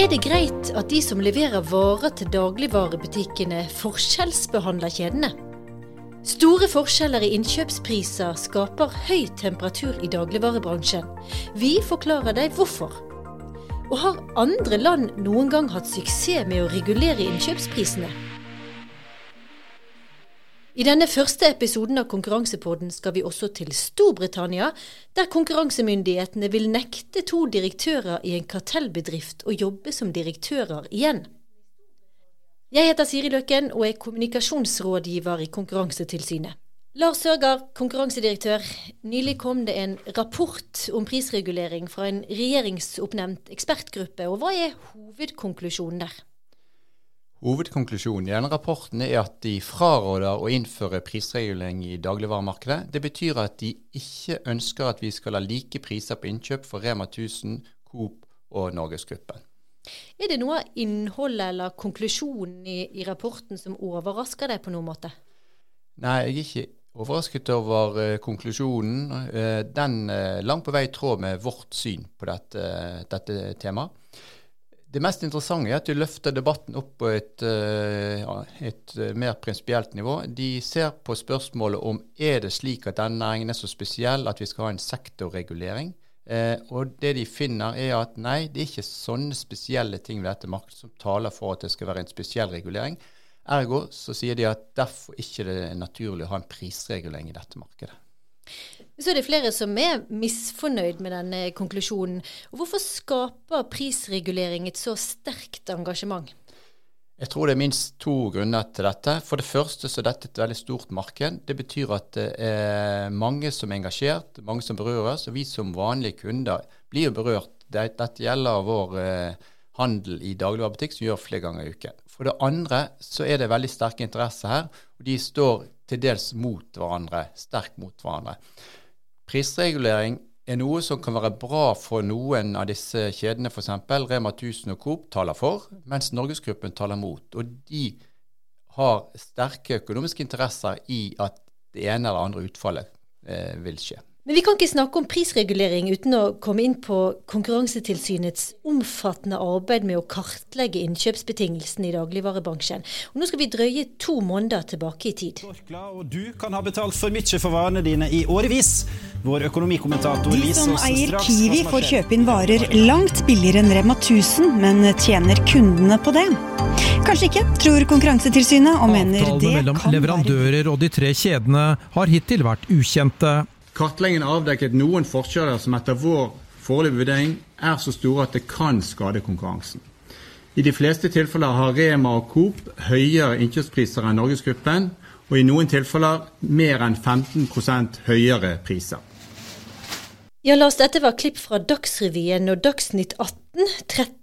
Er det greit at de som leverer varer til dagligvarebutikkene, forskjellsbehandler kjedene? Store forskjeller i innkjøpspriser skaper høy temperatur i dagligvarebransjen. Vi forklarer deg hvorfor. Og har andre land noen gang hatt suksess med å regulere innkjøpsprisene? I denne første episoden av Konkurransepodden skal vi også til Storbritannia, der konkurransemyndighetene vil nekte to direktører i en kartellbedrift å jobbe som direktører igjen. Jeg heter Siri Løkken og er kommunikasjonsrådgiver i Konkurransetilsynet. Lars Sørgaard, konkurransedirektør. Nylig kom det en rapport om prisregulering fra en regjeringsoppnevnt ekspertgruppe, og hva er hovedkonklusjonen der? Hovedkonklusjonen i denne rapporten er at de fraråder å innføre prisregulering i dagligvaremarkedet. Det betyr at de ikke ønsker at vi skal ha like priser på innkjøp for Rema 1000, Coop og Norgesgruppen. Er det noe av innholdet eller konklusjonen i, i, rapporten som overrasker deg på noen måte? Nei, jeg er ikke overrasket over uh, konklusjonen. Uh, den er uh, langt på vei i tråd med vårt syn på dette, dette temaet. Det mest interessante er at de løfter debatten opp på et, eh, ja, et eh, mer prinsipielt nivå. De ser på spørsmålet om er det slik at denne næringen er så spesiell at vi skal ha en sektorregulering. Eh, og det de finner er at nei, det er ikke sånne spesielle ting ved dette markedet som taler for at det skal være en spesiell regulering. Ergo så sier de at derfor ikke det er naturlig å ha en prisregulering i dette markedet. Så er det flere som er misfornøyd med denne konklusjonen. Hvorfor skaper prisregulering et så sterkt engasjement? Jeg tror det er minst to grunner til dette. For det første så er dette et veldig stort marked. Det betyr at det er mange som er engasjert, mange som berøres. Og vi som vanlige kunder blir jo berørt. Dette gjelder vår eh, handel i dagligvarebutikk som gjør flere ganger i uken. For det andre så er det veldig sterke interesser her, og de står til dels mot hverandre, sterkt mot hverandre. Prisregulering er noe som kan være bra for noen av disse kjedene, f.eks. Rema 1000 og Coop taler for, mens Norgesgruppen taler mot. Og de har sterke økonomiske interesser i at det ene eller andre utfallet eh, vil skje. Men vi kan ikke snakke om prisregulering uten å komme inn på Konkurransetilsynets omfattende arbeid med å kartlegge innkjøpsbetingelsene i dagligvarebransjen. Og nå skal vi drøye to måneder tilbake i tid. Og du kan ha betalt for mye for varene dine i årevis. Vår økonomikommentator De som eier Kiwi får kjøpe inn varer langt billigere enn Rema 1000, men tjener kundene på det? Kanskje ikke, tror Konkurransetilsynet, og mener det kan være mellom leverandører og de tre kjedene har hittil vært ukjente. Kartleggingen avdekket noen forskjeller som etter vår foreløpige vurdering er så store at det kan skade konkurransen. I de fleste tilfeller har Rema og Coop høyere innkjøpspriser enn Norgesgruppen, og i noen tilfeller mer enn 15% høyere priser. Ja, Lars, dette var klipp fra Dagsrevyen og Dagsnytt 18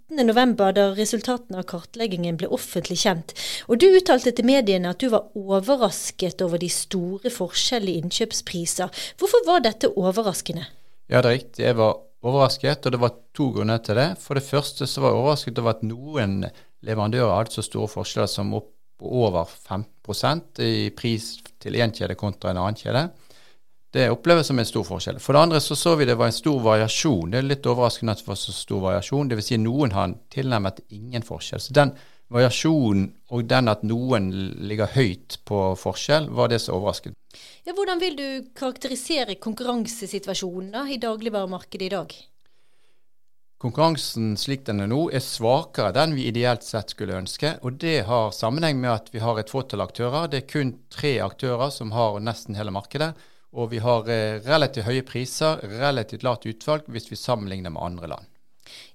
13.11, da resultatene av kartleggingen ble offentlig kjent. Og du uttalte til mediene at du var overrasket over de store forskjellene i innkjøpspriser. Hvorfor var dette overraskende? Ja, det er riktig. Jeg var overrasket, og det var to grunner til det. For det første så var jeg overrasket over at noen leverandører hadde så store forskjeller som opp over 15% i pris til én kjede kontra en annen kjede. Det oppleves som en stor forskjell. For det andre så så vi det var en stor variasjon. Det er litt overraskende at det var så stor variasjon. Dvs. Si noen har tilnærmet ingen forskjell. Så den variasjonen og den at noen ligger høyt på forskjell, var det som overrasket. Ja, hvordan vil du karakterisere konkurransesituasjonen da, i dagligvaremarkedet i dag? Konkurransen slik den er nå, er svakere enn vi ideelt sett skulle ønske. og Det har sammenheng med at vi har et fåtall aktører. Det er kun tre aktører som har nesten hele markedet. Og vi har eh, relativt høye priser, relativt lavt utvalg hvis vi sammenligner med andre land.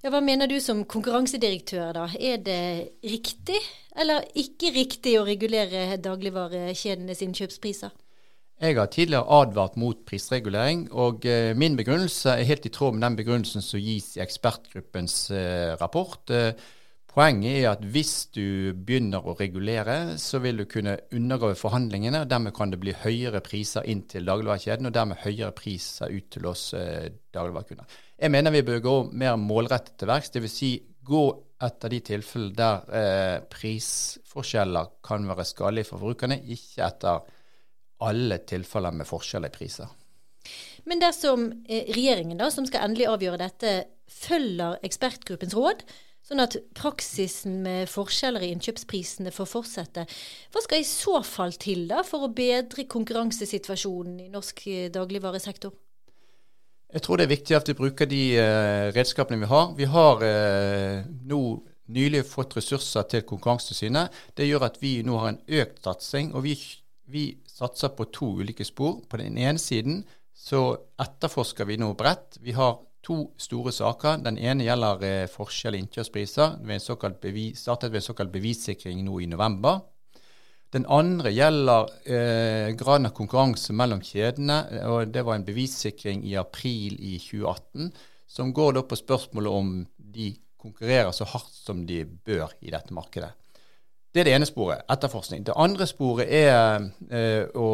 Ja, Hva mener du som konkurransedirektør, da? Er det riktig eller ikke riktig å regulere dagligvarekjedenes innkjøpspriser? Jeg har tidligere advart mot prisregulering, og eh, min begrunnelse er helt i tråd med den begrunnelsen som gis i ekspertgruppens eh, rapport. Poenget er at hvis du begynner å regulere, så vil du kunne undergrave forhandlingene. og Dermed kan det bli høyere priser inn til dagligvarekjeden, og dermed høyere priser ut til oss eh, dagligvarekunder. Jeg mener vi bør gå mer målrettet til verks, dvs. Si, gå etter de tilfellene der eh, prisforskjeller kan være skadelige for forbrukerne, ikke etter alle tilfeller med forskjeller i priser. Men dersom eh, regjeringen, da, som skal endelig avgjøre dette, følger ekspertgruppens råd, sånn at praksisen med forskjeller i innkjøpsprisene får fortsette. Hva skal i så fall til da for å bedre konkurransesituasjonen i norsk eh, dagligvaresektor? Jeg tror det er viktig at vi bruker de uh, redskapene vi har. Vi har uh, nå nylig fått ressurser til Konkurransetilsynet. Det gjør at vi nå har en økt satsing. og vi, vi satser på to ulike spor. På den ene siden så etterforsker vi nå bredt. Vi har to store saker. Den ene gjelder eh, forskjell i innkjøpspriser. Vi startet ved en såkalt bevissikring nå i november. Den andre gjelder eh, graden av konkurranse mellom kjedene. og Det var en bevissikring i april i 2018 som går da på spørsmålet om de konkurrerer så hardt som de bør i dette markedet. Det er det ene sporet, etterforskning. Det andre sporet er eh, å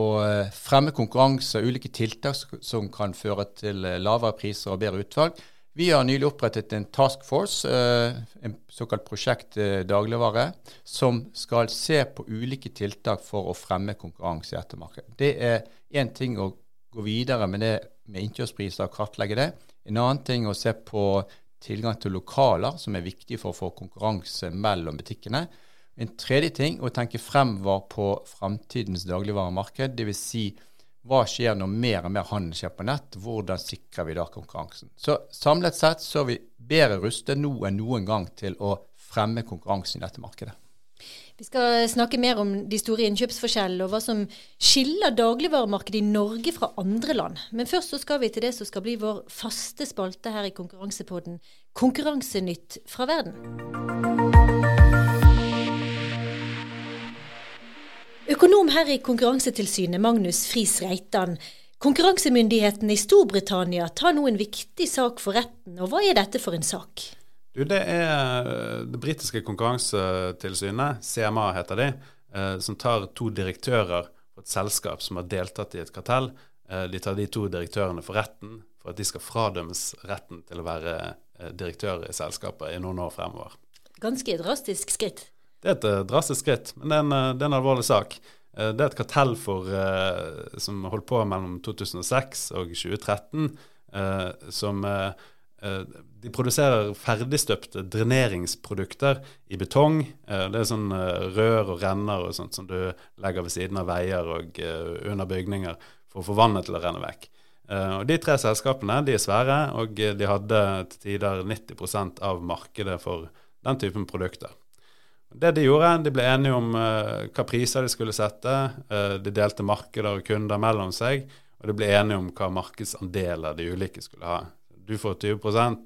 fremme konkurranse og ulike tiltak som kan føre til lavere priser og bedre utvalg. Vi har nylig opprettet en task force, eh, en såkalt prosjekt eh, dagligvare, som skal se på ulike tiltak for å fremme konkurranse i ettermarkedet. Det er én ting å gå videre med det med innkjøpspriser og kartlegge det. En annen ting å se på tilgang til lokaler, som er viktig for å få konkurranse mellom butikkene. En tredje ting å tenke fremover på framtidens dagligvaremarked, dvs. Si hva skjer når mer og mer handel skjer på nett? Hvordan sikrer vi da konkurransen? Så Samlet sett så er vi bedre rustet nå enn noen gang til å fremme konkurransen i dette markedet. Vi skal snakke mer om de store innkjøpsforskjellene og hva som skiller dagligvaremarkedet i Norge fra andre land. Men først så skal vi til det som skal bli vår faste spalte her i Konkurransepodden, Konkurransenytt fra verden. Økonom her i Konkurransetilsynet, Magnus Friis Reitan. Konkurransemyndighetene i Storbritannia tar nå en viktig sak for retten, og hva er dette for en sak? Du, det er det britiske konkurransetilsynet, CMA heter de, eh, som tar to direktører for et selskap som har deltatt i et kartell. Eh, de tar de to direktørene for retten for at de skal fradømmes retten til å være eh, direktør i selskapet i noen år fremover. Ganske drastisk skritt. Det er et uh, drastisk skritt, men det er en, uh, det er en alvorlig sak. Uh, det er et kartell for, som holdt på mellom 2006 og 2013, som de produserer ferdigstøpte dreneringsprodukter i betong. det er sånn rør og renner og sånt som du legger ved siden av veier og under bygninger for å få vannet til å renne vekk. og De tre selskapene de er svære, og de hadde til tider 90% av markedet for den typen produkter. Det de gjorde, de ble enige om uh, hva priser de skulle sette. Uh, de delte markeder og kunder mellom seg, og de ble enige om hva markedsandeler de ulike skulle ha. Du får 20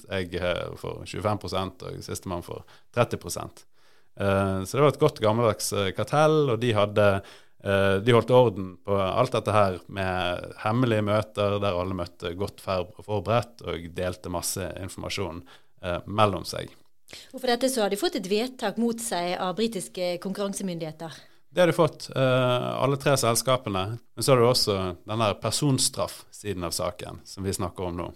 jeg uh, får 25% og sistemann får 30 uh, Så det var et godt gammeldags kartell, og de hadde de holdt orden på alt dette her med hemmelige møter der alle møtte godt forberedt og delte masse informasjon mellom seg. Og For dette så har de fått et vedtak mot seg av britiske konkurransemyndigheter. Det har de fått, uh, alle tre selskapene. Men så har du også denne personstraff-siden av saken, som vi snakker om nå.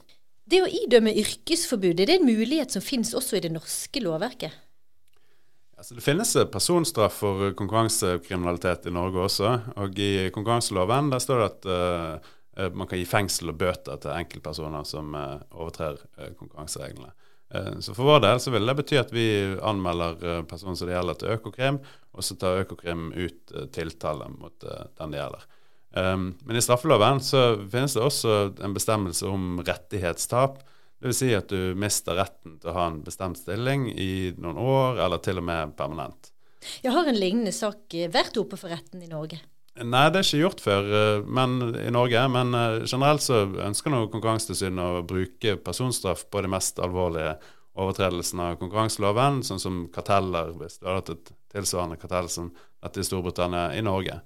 Det å idømme yrkesforbud, er det en mulighet som finnes også i det norske lovverket? Altså, det finnes personstraff for konkurransekriminalitet i Norge også. Og i konkurranseloven der står det at uh, man kan gi fengsel og bøter til enkeltpersoner som uh, overtrer konkurransereglene. Eh, så for vår del så vil det bety at vi anmelder eh, personen som det gjelder, til Økokrim, og så tar Økokrim ut eh, tiltale mot den det gjelder. Men i straffeloven så finnes det også en bestemmelse om rettighetstap. Dvs. Si at du mister retten til å ha en bestemt stilling i noen år, eller til og med permanent. Jeg har en lignende sak vært oppe for retten i Norge? Nei, det er ikke gjort før eh, men, i Norge. Men eh, generelt så ønsker nå Konkurransetilsynet å bruke personstraff på de mest alvorlige overtredelsene av konkurranseloven, sånn som karteller, hvis du har hatt et tilsvarende kartell som dette i Storbritannia, i Norge.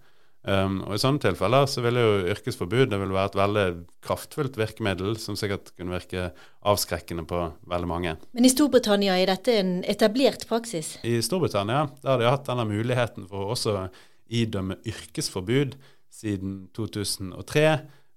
Um, og I sånne tilfeller så vil jo yrkesforbud det vil være et veldig kraftfullt virkemiddel som sikkert kunne virke avskrekkende på veldig mange. Men i Storbritannia er dette en etablert praksis? I Storbritannia der har de hatt denne muligheten for å også idømme yrkesforbud siden 2003.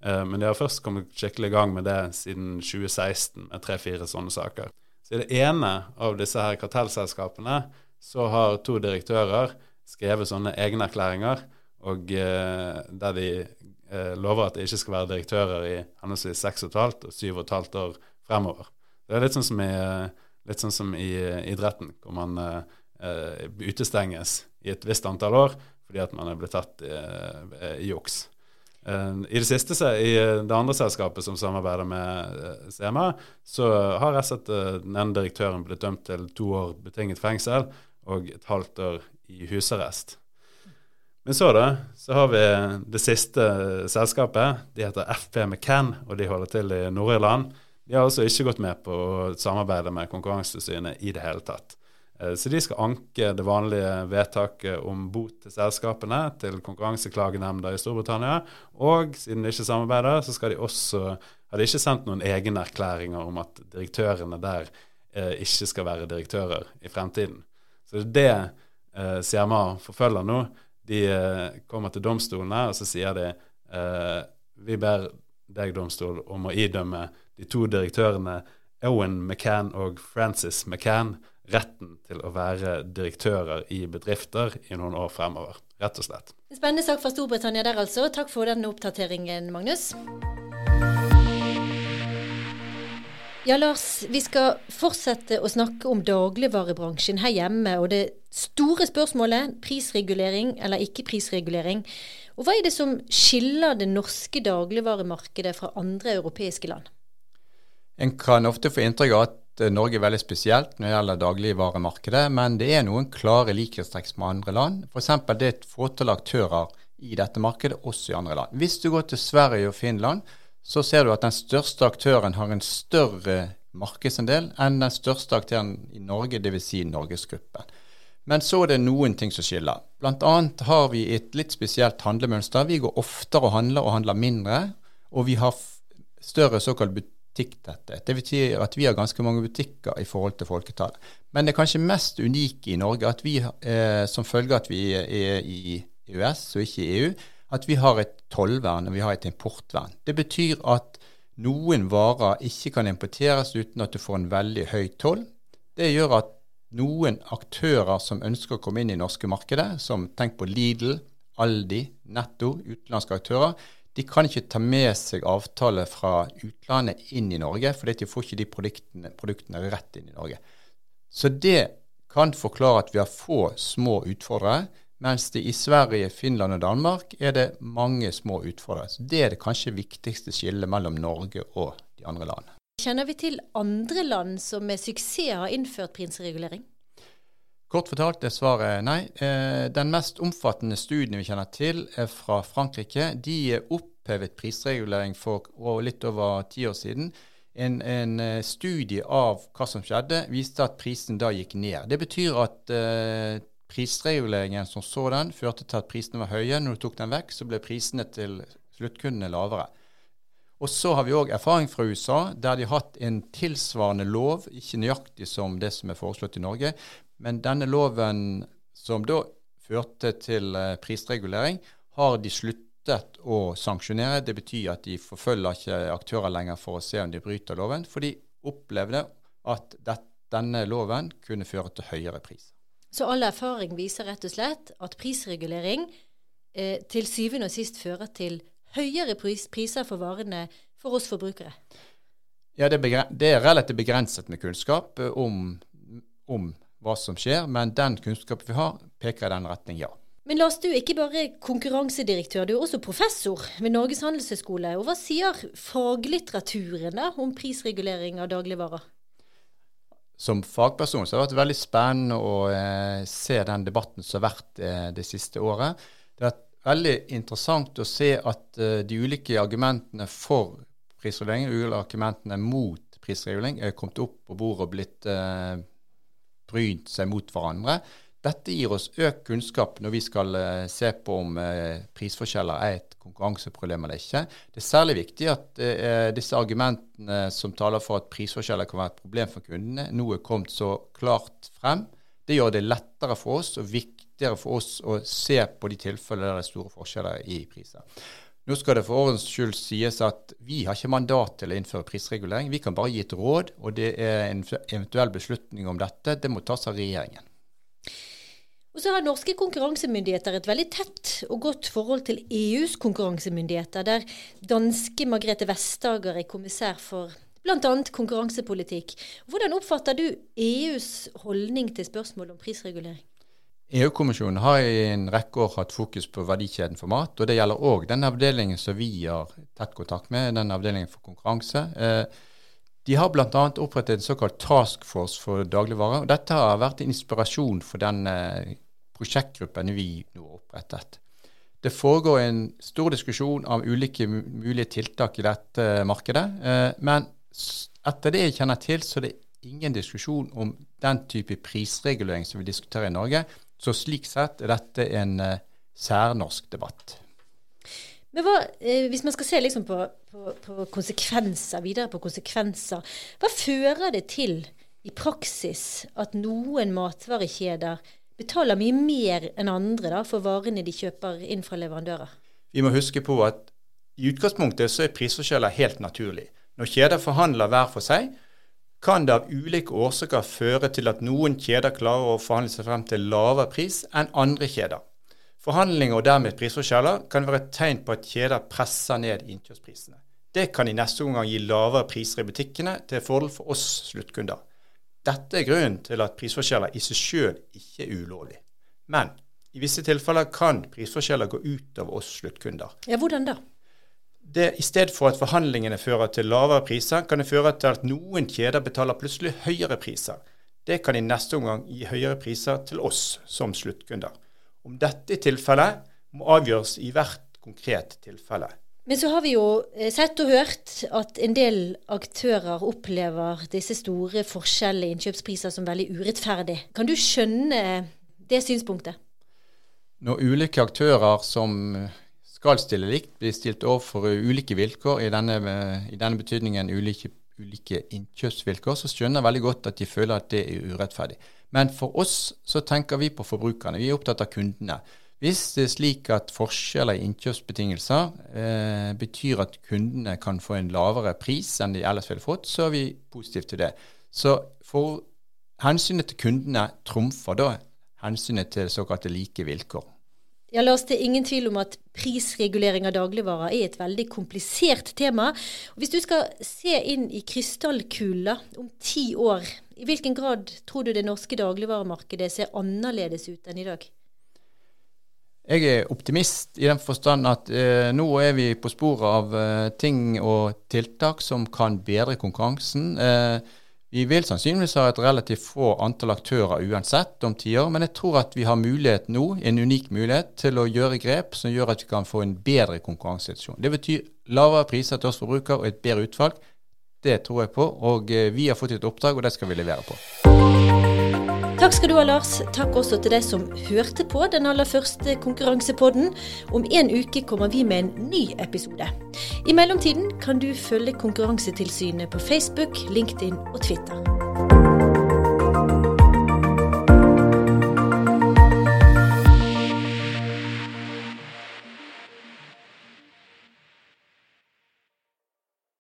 Eh, men de har først kommet skikkelig i gang med det siden 2016, med tre-fire sånne saker. Så i det ene av disse her kartellselskapene så har to direktører skrevet sånne egenerklæringer og eh, der de eh, lover at de ikke skal være direktører i henholdsvis 6 15 og 7 15 år fremover. Det er litt sånn som i sånn som i idretten, hvor man utestenges i et visst antall år fordi at man er blitt tatt i, eh, i juks. Eh, I det siste, i eh, det andre selskapet som samarbeider med CMA, så har jeg sett den ene direktøren blitt dømt til to år betinget fengsel og et halvt år i husarrest. Men så da, så har vi det siste selskapet. De heter FP McCann, og de holder til i Nord-Irland. De har altså ikke gått med på å samarbeide med Konkurransetilsynet i det hele tatt. Eh, Så de skal anke det vanlige vedtaket om bot til selskapene til Konkurranseklagenemnda i Storbritannia. Og siden de ikke samarbeider, så skal de også har de ikke sendt noen egne erklæringer om at direktørene der eh, ikke skal være direktører i fremtiden. Så det er det eh, CMA forfølger nå. De eh, kommer til domstolene, og så sier de eh, vi ber deg, domstol, om å idømme de to direktørene Owen McCann og Francis McCann retten til å være direktører i bedrifter i noen år fremover. Rett og slett. Spennende sak fra Storbritannia der, altså. Takk for den oppdateringen, Magnus. Ja, Lars, vi skal fortsette å snakke om dagligvarebransjen her hjemme. Og det store spørsmålet prisregulering eller ikke prisregulering. Og hva er det som skiller det norske dagligvaremarkedet fra andre europeiske land? En kan ofte få inntrykk av at Norge er veldig spesielt når det gjelder dagligvaremarkedet, men det er noen klare likhetstrekk med andre land. F.eks. det er et fåtall aktører i dette markedet, også i andre land. Hvis du går til Sverige og Finland, så ser du at den største aktøren har en større markedsandel enn den største aktøren i Norge, dvs. Si Norgesgruppen. Men så er det noen ting som skiller. Blant annet har vi et litt spesielt handlemønster. Vi går oftere og handler og handler mindre, og vi har større såkalt butikktetthet. Det betyr at vi har ganske mange butikker i forhold til folketallet. Men det kanskje mest unike i Norge at vi, eh, som følge av at vi er i EØS og ikke i EU, at vi har et tollvern og vi har et importvern. Det betyr at noen varer ikke kan importeres uten at du får en veldig høy toll. Det gjør at noen aktører som ønsker å komme inn i norske markedet, som tenk på Lidl, Aldi, Netto, utenlandske aktører, de kan ikke ta med seg avtale fra utlandet inn i Norge, fordi de får ikke de produktene, produktene rett inn i Norge. Så det kan forklare at vi har få små utfordrere, mens det i Sverige, Finland og Danmark er det mange små utfordrere. Så det er det kanskje viktigste skillet mellom Norge og de andre landene. Kjenner vi til andre land som med suksess har innført prisregulering? Kort fortalt er svaret nei. Eh, Den mest omfattende studien vi kjenner til, er fra Frankrike. De opphevet prisregulering for litt over ti år siden. En, en eh, studie av hva som skjedde, viste at prisen da gikk ned. Det betyr at eh, prisreguleringen som sådan førte til at prisene var høye. Når du tok den vekk, så ble prisene til sluttkundene lavere. Og så har vi òg erfaring fra USA, der de har hatt en tilsvarende lov, ikke nøyaktig som det som er foreslått i Norge, men denne loven som da førte til eh, prisregulering, har de sluttet å sanksjonere. Det betyr at de forfølger ikke aktører lenger for å se om de bryter loven, for de opplevde at det, denne loven kunne føre til høyere pris. Så all erfaring viser rett og slett at prisregulering eh, til syvende og sist fører til høyere pris, priser for varene for oss forbrukere. Ja, det er, det er relativt begrenset med kunnskap eh, om, om hva som skjer, men den kunnskapen vi har, peker i den retning, ja. Men Lars, du er ikke bare konkurransedirektør, du er også professor ved Norges handelshøyskole. Og hva sier faglitteraturen da om prisregulering av dagligvarer? Som fagperson så har det vært veldig spennende å eh, se den debatten som har vært eh, det siste året. Det har vært veldig interessant å se at eh, de ulike argumentene for prisregulering, de ulike argumentene mot prisregulering, er kommet opp på bordet og blitt eh, brynt seg mot hverandre. Dette gir oss økt kunnskap når vi skal eh, se på om eh, prisforskjeller er et konkurranseproblem eller ikke. Det er særlig viktig at eh, disse argumentene som taler for at prisforskjeller kan være et problem for kundene, nå er kommet så klart frem. Det gjør det lettere for oss og viktigere for oss å se på de tilfellene der det er store forskjeller i priser. Nå skal det for ordens skyld sies at vi har ikke mandat til å innføre prisregulering. Vi kan bare gi et råd, og det er en eventuell beslutning om dette. Det må tas av regjeringen. Og så har norske konkurransemyndigheter et veldig tett og godt forhold til EUs konkurransemyndigheter, der danske Margrethe Vestager er kommissær for bl.a. konkurransepolitikk. Hvordan oppfatter du EUs holdning til spørsmål om prisregulering? EU-kommisjonen har i en rekke år hatt fokus på verdikjeden for mat, og det gjelder òg den avdelingen som vi har tett kontakt med, den avdelingen for konkurranse. Eh, de har bl.a. opprettet en såkalt task force for dagligvarer. og Dette har vært en inspirasjon for den eh, prosjektgruppen vi nå har opprettet. Det foregår en stor diskusjon av ulike mulige tiltak i dette markedet. Eh, men etter det jeg kjenner til, så er det ingen diskusjon om den type prisregulering som vi diskuterer i Norge. Så slik sett er dette en uh, særnorsk debatt. Men hva, eh, Hvis man skal se liksom på, på, på, konsekvenser, videre på konsekvenser, hva fører det til i praksis at noen matvarekjeder betaler mye mer enn andre da, for varene de kjøper inn fra leverandører? Vi må huske på at i utgangspunktet så er prisforskjeller helt naturlig. Når kjeder forhandler hver for seg, kan det av ulike årsaker føre til at noen kjeder klarer å forhandle seg frem til lavere pris enn andre kjeder. Forhandlinger og dermed prisforskjeller kan være et tegn på at kjeder presser ned innkjøpsprisene. Det kan i neste omgang gi lavere priser i butikkene til fordel for oss sluttkunder. Dette er grunnen til at prisforskjeller i seg sjøl ikke er ulovlig. Men i visse tilfeller kan prisforskjeller gå ut av oss sluttkunder. Ja, Hvordan da? Det, I stedet for at forhandlingene fører til lavere priser, kan det føre til at noen kjeder betaler plutselig høyere priser. Det kan i neste omgang gi høyere priser til oss som sluttkunder. Om dette tilfellet, må avgjøres i hvert konkret tilfelle. Men så har vi jo eh, sett og hørt at en del aktører opplever disse store forskjellene i innkjøpspriser som veldig urettferdig. Kan du skjønne det synspunktet? Når ulike aktører som skal stille likt, blir stilt overfor ulike vilkår, i denne, i denne betydningen ulike, ulike, innkjøpsvilkår, så skjønner jeg veldig godt at de føler at det er urettferdig. Men for oss så tenker vi på forbrukerne. Vi er opptatt av kundene. Hvis det er slik at forskjeller i innkjøpsbetingelser eh, betyr at kundene kan få en lavere pris enn de ellers ville fått, så er vi positive til det. Så for hensynet til kundene trumfer da hensynet til såkalte like vilkår. Ja, Lars, det er ingen tvil om at prisregulering av dagligvarer er et veldig komplisert tema. Hvis du skal se inn i krystallkula om ti år, i hvilken grad tror du det norske dagligvaremarkedet ser annerledes ut enn i dag? Jeg er optimist i den forstand at eh, nå er vi på sporet av eh, ting og tiltak som kan bedre konkurransen. Eh, vi vil sannsynligvis ha et relativt få antall aktører uansett om tiår, men jeg tror at vi har mulighet nå, en unik mulighet til å gjøre grep som gjør at vi kan få en bedre konkurransesituasjon. Det betyr lavere priser til oss forbrukere og et bedre utvalg. Det tror jeg på, og eh, vi har fått et oppdrag, og det skal vi levere på. Takk skal du ha, Lars. Takk også til deg som hørte på den aller første konkurransepodden. Om en uke kommer vi med en ny episode. I mellomtiden kan du følge Konkurransetilsynet på Facebook, LinkedIn og Twitter.